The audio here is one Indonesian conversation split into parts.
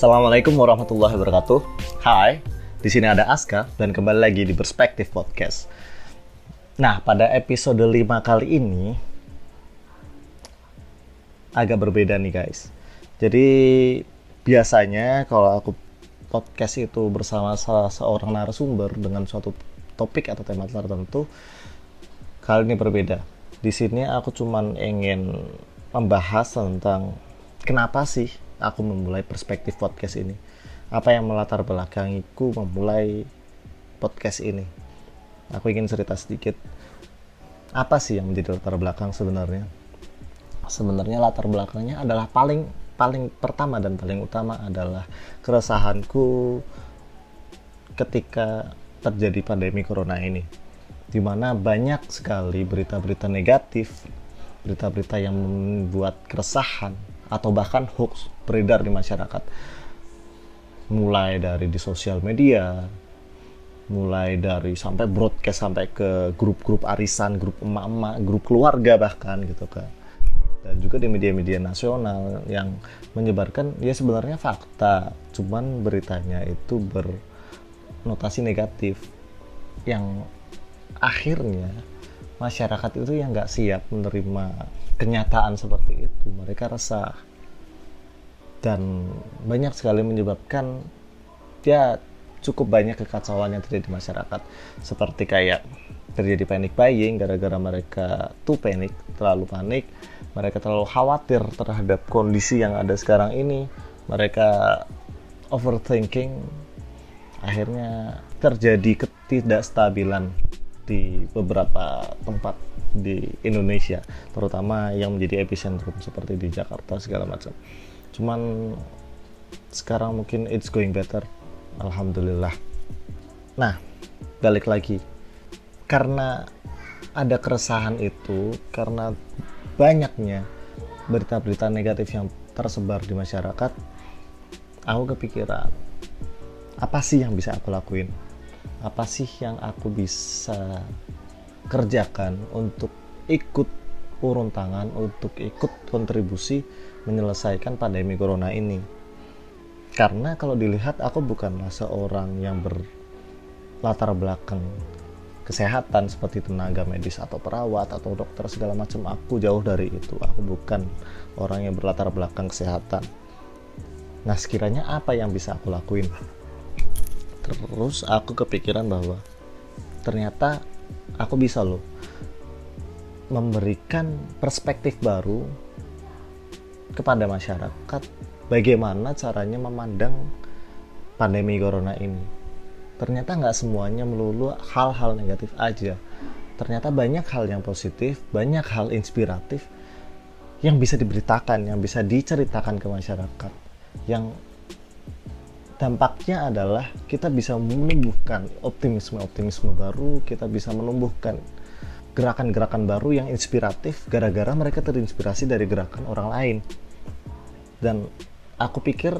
Assalamualaikum warahmatullahi wabarakatuh. Hai, di sini ada Aska dan kembali lagi di Perspektif Podcast. Nah, pada episode 5 kali ini agak berbeda nih guys. Jadi biasanya kalau aku podcast itu bersama salah seorang narasumber dengan suatu topik atau tema tertentu, kali ini berbeda. Di sini aku cuman ingin membahas tentang kenapa sih aku memulai perspektif podcast ini. Apa yang melatar belakangiku memulai podcast ini? Aku ingin cerita sedikit. Apa sih yang menjadi latar belakang sebenarnya? Sebenarnya latar belakangnya adalah paling paling pertama dan paling utama adalah keresahanku ketika terjadi pandemi corona ini di mana banyak sekali berita-berita negatif berita-berita yang membuat keresahan atau bahkan hoax beredar di masyarakat. Mulai dari di sosial media mulai dari sampai broadcast sampai ke grup-grup arisan grup emak-emak grup keluarga bahkan gitu kan dan juga di media-media nasional yang menyebarkan ya sebenarnya fakta cuman beritanya itu bernotasi negatif yang akhirnya masyarakat itu yang nggak siap menerima kenyataan seperti itu. Mereka resah. Dan banyak sekali menyebabkan ya cukup banyak kekacauan yang terjadi di masyarakat. Seperti kayak terjadi panic buying gara-gara mereka tuh panik terlalu panik mereka terlalu khawatir terhadap kondisi yang ada sekarang ini. Mereka overthinking. Akhirnya terjadi ketidakstabilan di beberapa tempat di Indonesia terutama yang menjadi epicentrum seperti di Jakarta segala macam. Cuman sekarang mungkin it's going better Alhamdulillah. Nah balik lagi. Karena ada keresahan itu karena banyaknya berita-berita negatif yang tersebar di masyarakat aku kepikiran apa sih yang bisa aku lakuin? Apa sih yang aku bisa kerjakan untuk ikut urun tangan untuk ikut kontribusi menyelesaikan pandemi corona ini. Karena kalau dilihat aku bukanlah seorang yang berlatar belakang kesehatan seperti tenaga medis atau perawat atau dokter segala macam. Aku jauh dari itu. Aku bukan orang yang berlatar belakang kesehatan. Nah sekiranya apa yang bisa aku lakuin? Terus aku kepikiran bahwa ternyata aku bisa loh memberikan perspektif baru kepada masyarakat bagaimana caranya memandang pandemi corona ini. Ternyata nggak semuanya melulu hal-hal negatif aja. Ternyata banyak hal yang positif banyak hal inspiratif yang bisa diberitakan yang bisa diceritakan ke masyarakat yang dampaknya adalah kita bisa menumbuhkan optimisme-optimisme baru, kita bisa menumbuhkan gerakan-gerakan baru yang inspiratif gara-gara mereka terinspirasi dari gerakan orang lain. Dan aku pikir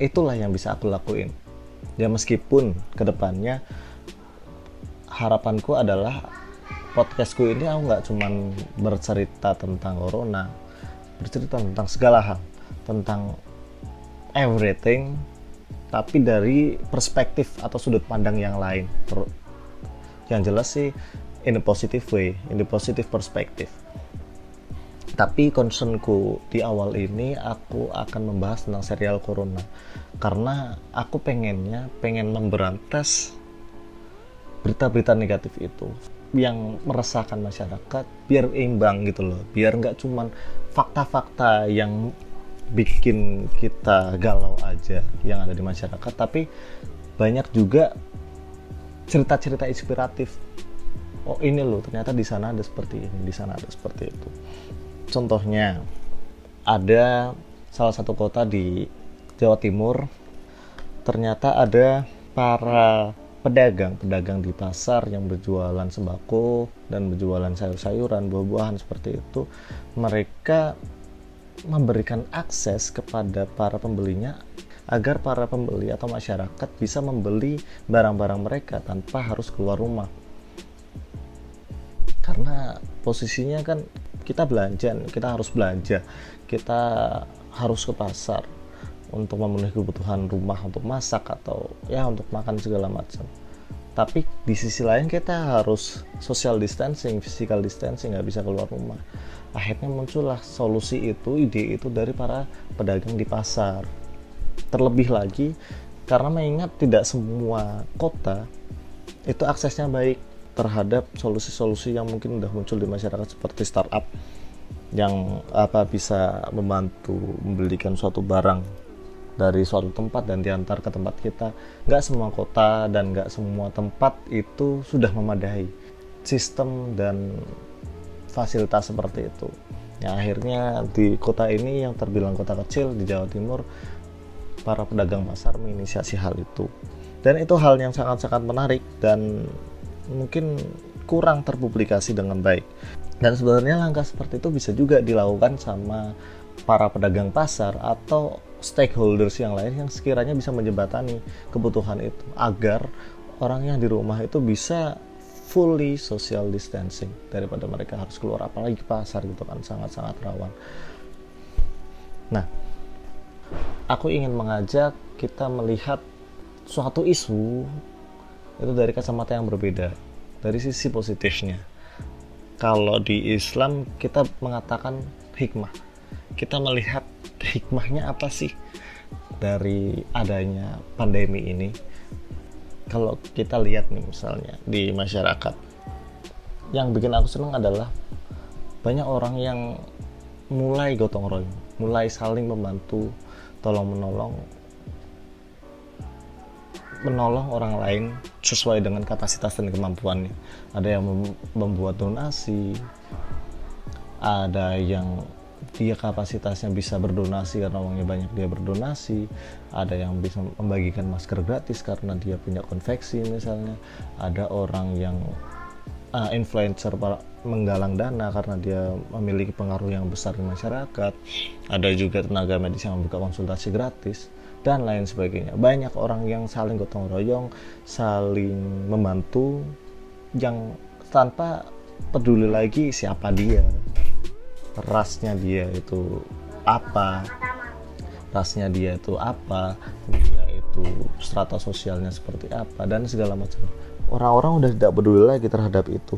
itulah yang bisa aku lakuin. Ya meskipun ke depannya harapanku adalah podcastku ini aku nggak cuman bercerita tentang corona, bercerita tentang segala hal, tentang everything tapi dari perspektif atau sudut pandang yang lain yang jelas sih in a positive way in a positive perspective. Tapi concernku di awal ini aku akan membahas tentang serial corona. Karena aku pengennya pengen memberantas berita-berita negatif itu yang meresahkan masyarakat biar imbang gitu loh. Biar nggak cuman fakta-fakta yang bikin kita galau aja yang ada di masyarakat tapi banyak juga cerita-cerita inspiratif. Oh ini loh ternyata di sana ada seperti ini di sana ada seperti itu. Contohnya ada salah satu kota di Jawa Timur ternyata ada para pedagang pedagang di pasar yang berjualan sembako dan berjualan sayur-sayuran buah-buahan seperti itu. Mereka memberikan akses kepada para pembelinya agar para pembeli atau masyarakat bisa membeli barang-barang mereka tanpa harus keluar rumah. Karena posisinya kan kita belanja, kita harus belanja, kita harus ke pasar. untuk memenuhi kebutuhan rumah untuk masak atau ya untuk makan segala macam tapi di sisi lain kita harus social distancing physical distancing nggak bisa keluar rumah. Akhirnya muncullah solusi itu ide itu dari para pedagang di pasar. Terlebih lagi karena mengingat tidak semua kota itu aksesnya baik terhadap solusi-solusi yang mungkin udah muncul di masyarakat seperti startup yang apa bisa membantu membelikan suatu barang dari suatu tempat dan diantar ke tempat kita. Nggak semua kota dan nggak semua tempat itu sudah memadai sistem dan fasilitas seperti itu. Ya akhirnya di kota ini yang terbilang kota kecil di Jawa Timur para pedagang pasar menginisiasi hal itu. Dan itu hal yang sangat-sangat menarik dan mungkin kurang terpublikasi dengan baik. Dan sebenarnya langkah seperti itu bisa juga dilakukan sama para pedagang pasar atau stakeholders yang lain yang sekiranya bisa menjembatani kebutuhan itu agar orang yang di rumah itu bisa fully social distancing daripada mereka harus keluar apalagi ke pasar gitu kan sangat-sangat rawan. Nah, aku ingin mengajak kita melihat suatu isu itu dari kacamata yang berbeda, dari sisi positifnya kalau di Islam kita mengatakan hikmah kita melihat hikmahnya apa sih dari adanya pandemi ini kalau kita lihat nih misalnya di masyarakat yang bikin aku senang adalah banyak orang yang mulai gotong royong mulai saling membantu tolong menolong menolong orang lain sesuai dengan kapasitas dan kemampuannya. Ada yang membuat donasi, ada yang dia kapasitasnya bisa berdonasi karena uangnya banyak dia berdonasi, ada yang bisa membagikan masker gratis karena dia punya konveksi misalnya, ada orang yang uh, influencer menggalang dana karena dia memiliki pengaruh yang besar di masyarakat, ada juga tenaga medis yang membuka konsultasi gratis dan lain sebagainya. Banyak orang yang saling gotong royong, saling membantu yang tanpa peduli lagi siapa dia, rasnya dia itu apa, rasnya dia itu apa, dia itu strata sosialnya seperti apa dan segala macam. Orang-orang udah tidak peduli lagi terhadap itu.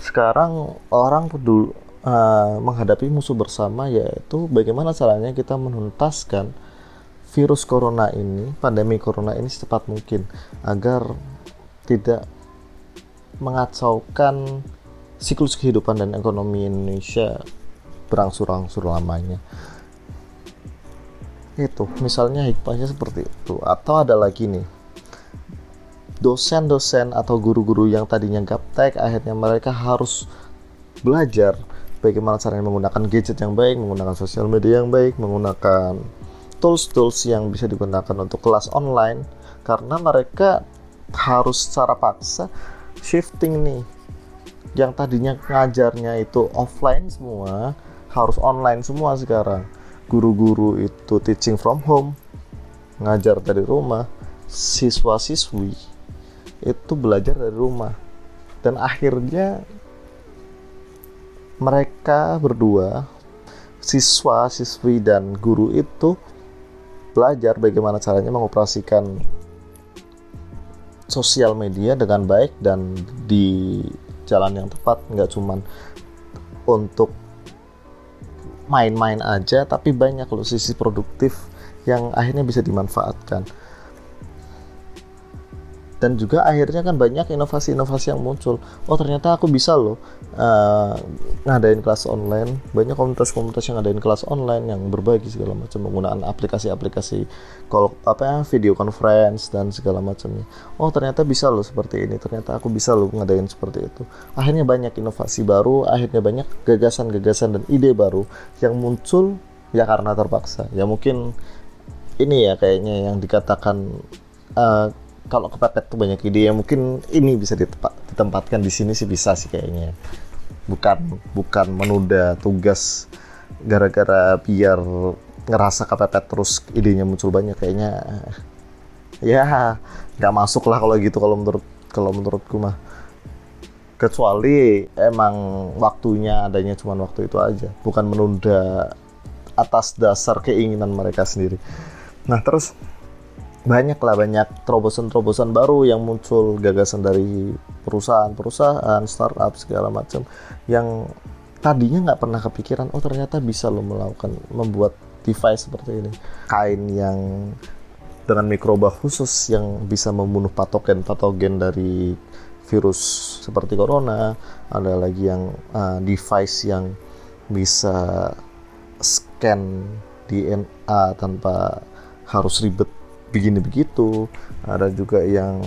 Sekarang orang peduli uh, menghadapi musuh bersama yaitu bagaimana caranya kita menuntaskan virus corona ini, pandemi corona ini secepat mungkin agar tidak mengacaukan siklus kehidupan dan ekonomi Indonesia berangsur-angsur lamanya. Itu, misalnya hikmahnya seperti itu. Atau ada lagi nih, dosen-dosen atau guru-guru yang tadinya gaptek, akhirnya mereka harus belajar bagaimana caranya menggunakan gadget yang baik, menggunakan sosial media yang baik, menggunakan tools-tools yang bisa digunakan untuk kelas online karena mereka harus secara paksa shifting nih yang tadinya ngajarnya itu offline semua harus online semua sekarang. Guru-guru itu teaching from home ngajar dari rumah siswa-siswi itu belajar dari rumah. Dan akhirnya mereka berdua siswa, siswi dan guru itu belajar bagaimana caranya mengoperasikan sosial media dengan baik dan di jalan yang tepat nggak cuman untuk main-main aja tapi banyak loh sisi produktif yang akhirnya bisa dimanfaatkan dan juga akhirnya kan banyak inovasi-inovasi yang muncul. Oh ternyata aku bisa loh uh, ngadain kelas online. Banyak komunitas-komunitas yang ngadain kelas online yang berbagi segala macam menggunakan aplikasi-aplikasi call apa ya video conference dan segala macamnya. Oh ternyata bisa loh seperti ini. Ternyata aku bisa loh ngadain seperti itu. Akhirnya banyak inovasi baru akhirnya banyak gagasan-gagasan dan ide baru yang muncul ya karena terpaksa. Ya mungkin ini ya kayaknya yang dikatakan uh, kalau kepepet tuh banyak ide yang mungkin ini bisa ditempat, ditempatkan di sini sih bisa sih kayaknya. Bukan bukan menunda tugas gara-gara biar ngerasa kepepet terus idenya muncul banyak kayaknya. Ya nggak masuk lah kalau gitu kalau menurut kalau menurutku mah. Kecuali emang waktunya adanya cuma waktu itu aja bukan menunda atas dasar keinginan mereka sendiri. Nah terus banyak lah banyak terobosan-terobosan baru yang muncul gagasan dari perusahaan-perusahaan startup segala macam yang tadinya nggak pernah kepikiran oh ternyata bisa lo melakukan membuat device seperti ini. Kain yang dengan mikroba khusus yang bisa membunuh patogen-patogen dari virus seperti corona ada lagi yang uh, device yang bisa scan DNA tanpa harus ribet begini begitu. Ada juga yang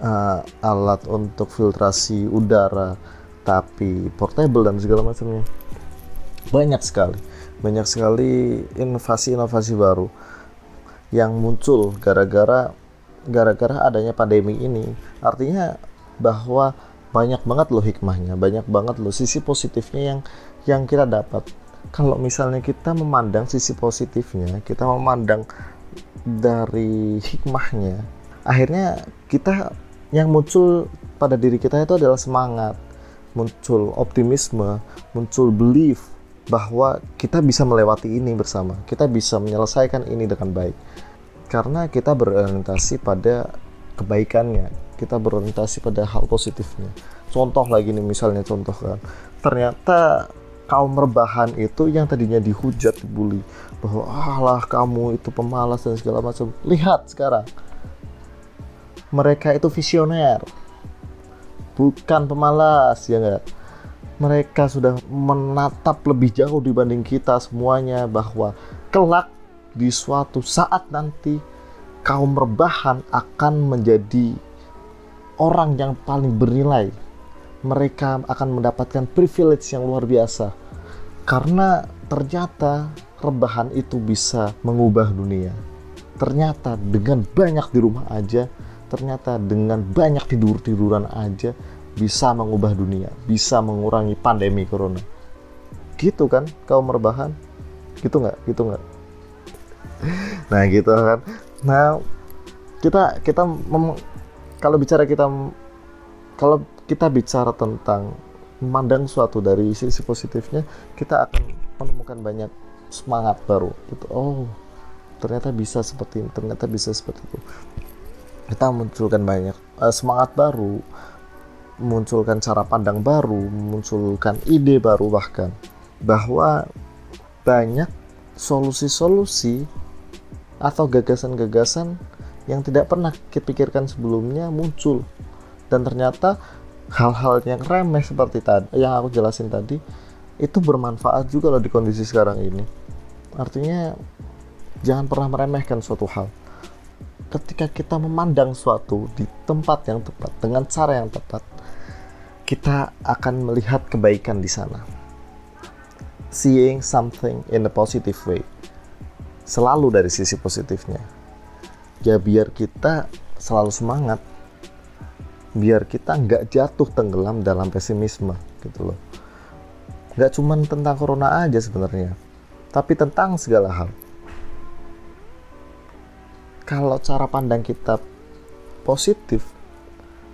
uh, alat untuk filtrasi udara tapi portable dan segala macamnya. Banyak sekali. Banyak sekali inovasi-inovasi baru yang muncul gara-gara gara-gara adanya pandemi ini. Artinya bahwa banyak banget loh hikmahnya banyak banget loh sisi positifnya yang yang kita dapat. Kalau misalnya kita memandang sisi positifnya kita memandang dari hikmahnya akhirnya kita yang muncul pada diri kita itu adalah semangat muncul optimisme muncul belief bahwa kita bisa melewati ini bersama kita bisa menyelesaikan ini dengan baik. Karena kita berorientasi pada kebaikannya kita berorientasi pada hal positifnya. Contoh lagi nih misalnya contoh kan. Ternyata kaum rebahan itu yang tadinya dihujat dibully. Bahwa alah kamu itu pemalas dan segala macam. Lihat sekarang. Mereka itu visioner. Bukan pemalas ya enggak? Mereka sudah menatap lebih jauh dibanding kita semuanya bahwa kelak di suatu saat nanti kaum rebahan akan menjadi orang yang paling bernilai mereka akan mendapatkan privilege yang luar biasa. Karena ternyata rebahan itu bisa mengubah dunia. Ternyata dengan banyak di rumah aja ternyata dengan banyak tidur-tiduran aja bisa mengubah dunia bisa mengurangi pandemi corona. Gitu kan kaum rebahan? Gitu nggak? Gitu nggak? Nah gitu kan. Nah kita kita kalau bicara kita kalau kita bicara tentang memandang suatu dari sisi positifnya, kita akan menemukan banyak semangat baru. Gitu. Oh, ternyata bisa seperti ini, ternyata bisa seperti itu. Kita munculkan banyak uh, semangat baru, munculkan cara pandang baru, munculkan ide baru bahkan bahwa banyak solusi-solusi atau gagasan-gagasan yang tidak pernah kita pikirkan sebelumnya muncul dan ternyata hal-hal yang remeh seperti tadi yang aku jelasin tadi itu bermanfaat juga loh di kondisi sekarang ini. Artinya jangan pernah meremehkan suatu hal. Ketika kita memandang suatu di tempat yang tepat dengan cara yang tepat kita akan melihat kebaikan di sana. Seeing something in a positive way. Selalu dari sisi positifnya. Ya biar kita selalu semangat biar kita nggak jatuh tenggelam dalam pesimisme gitu loh nggak cuman tentang corona aja sebenarnya tapi tentang segala hal kalau cara pandang kita positif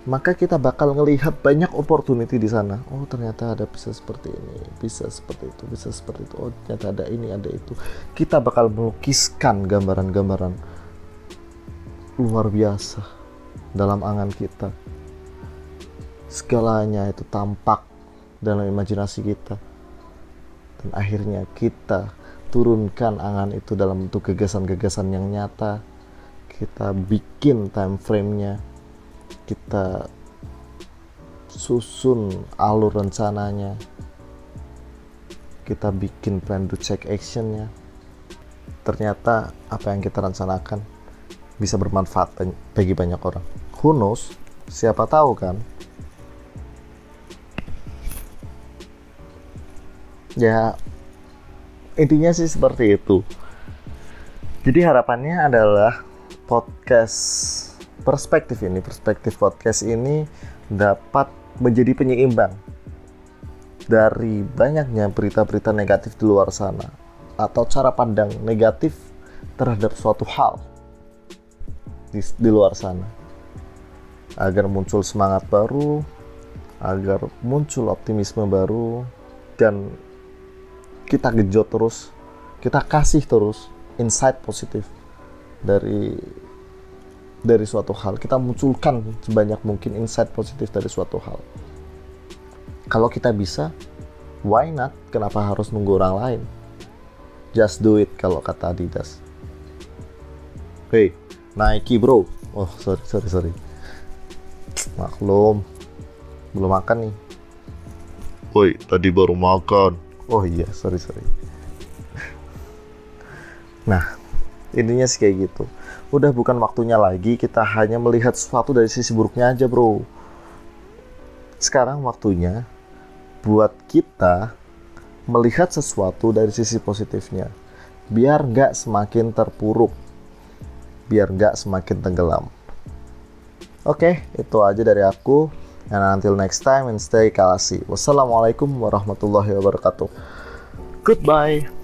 maka kita bakal ngelihat banyak opportunity di sana. Oh ternyata ada bisa seperti ini, bisa seperti itu, bisa seperti itu. Oh ternyata ada ini, ada itu. Kita bakal melukiskan gambaran-gambaran luar biasa dalam angan kita segalanya itu tampak dalam imajinasi kita. Dan akhirnya kita turunkan angan itu dalam bentuk gagasan-gagasan yang nyata. Kita bikin time frame-nya kita susun alur rencananya. Kita bikin plan to check actionnya. Ternyata apa yang kita rencanakan bisa bermanfaat bagi banyak orang. Who knows? Siapa tahu kan ya intinya sih seperti itu. Jadi harapannya adalah podcast perspektif ini perspektif podcast ini dapat menjadi penyeimbang dari banyaknya berita-berita negatif di luar sana atau cara pandang negatif terhadap suatu hal di, di luar sana. Agar muncul semangat baru agar muncul optimisme baru dan kita gejot terus kita kasih terus insight positif dari dari suatu hal. Kita munculkan sebanyak mungkin insight positif dari suatu hal. Kalau kita bisa why not? Kenapa harus nunggu orang lain? Just do it kalau kata Adidas. Hey Nike bro. Oh sorry sorry sorry. Maklum belum makan nih. Woi, tadi baru makan. Oh iya sorry sorry. Nah intinya sih kayak gitu. Udah bukan waktunya lagi kita hanya melihat sesuatu dari sisi buruknya aja bro. Sekarang waktunya buat kita melihat sesuatu dari sisi positifnya. Biar nggak semakin terpuruk. Biar nggak semakin tenggelam. Oke itu aja dari aku and until next time and stay kalasi wassalamualaikum warahmatullahi wabarakatuh. Goodbye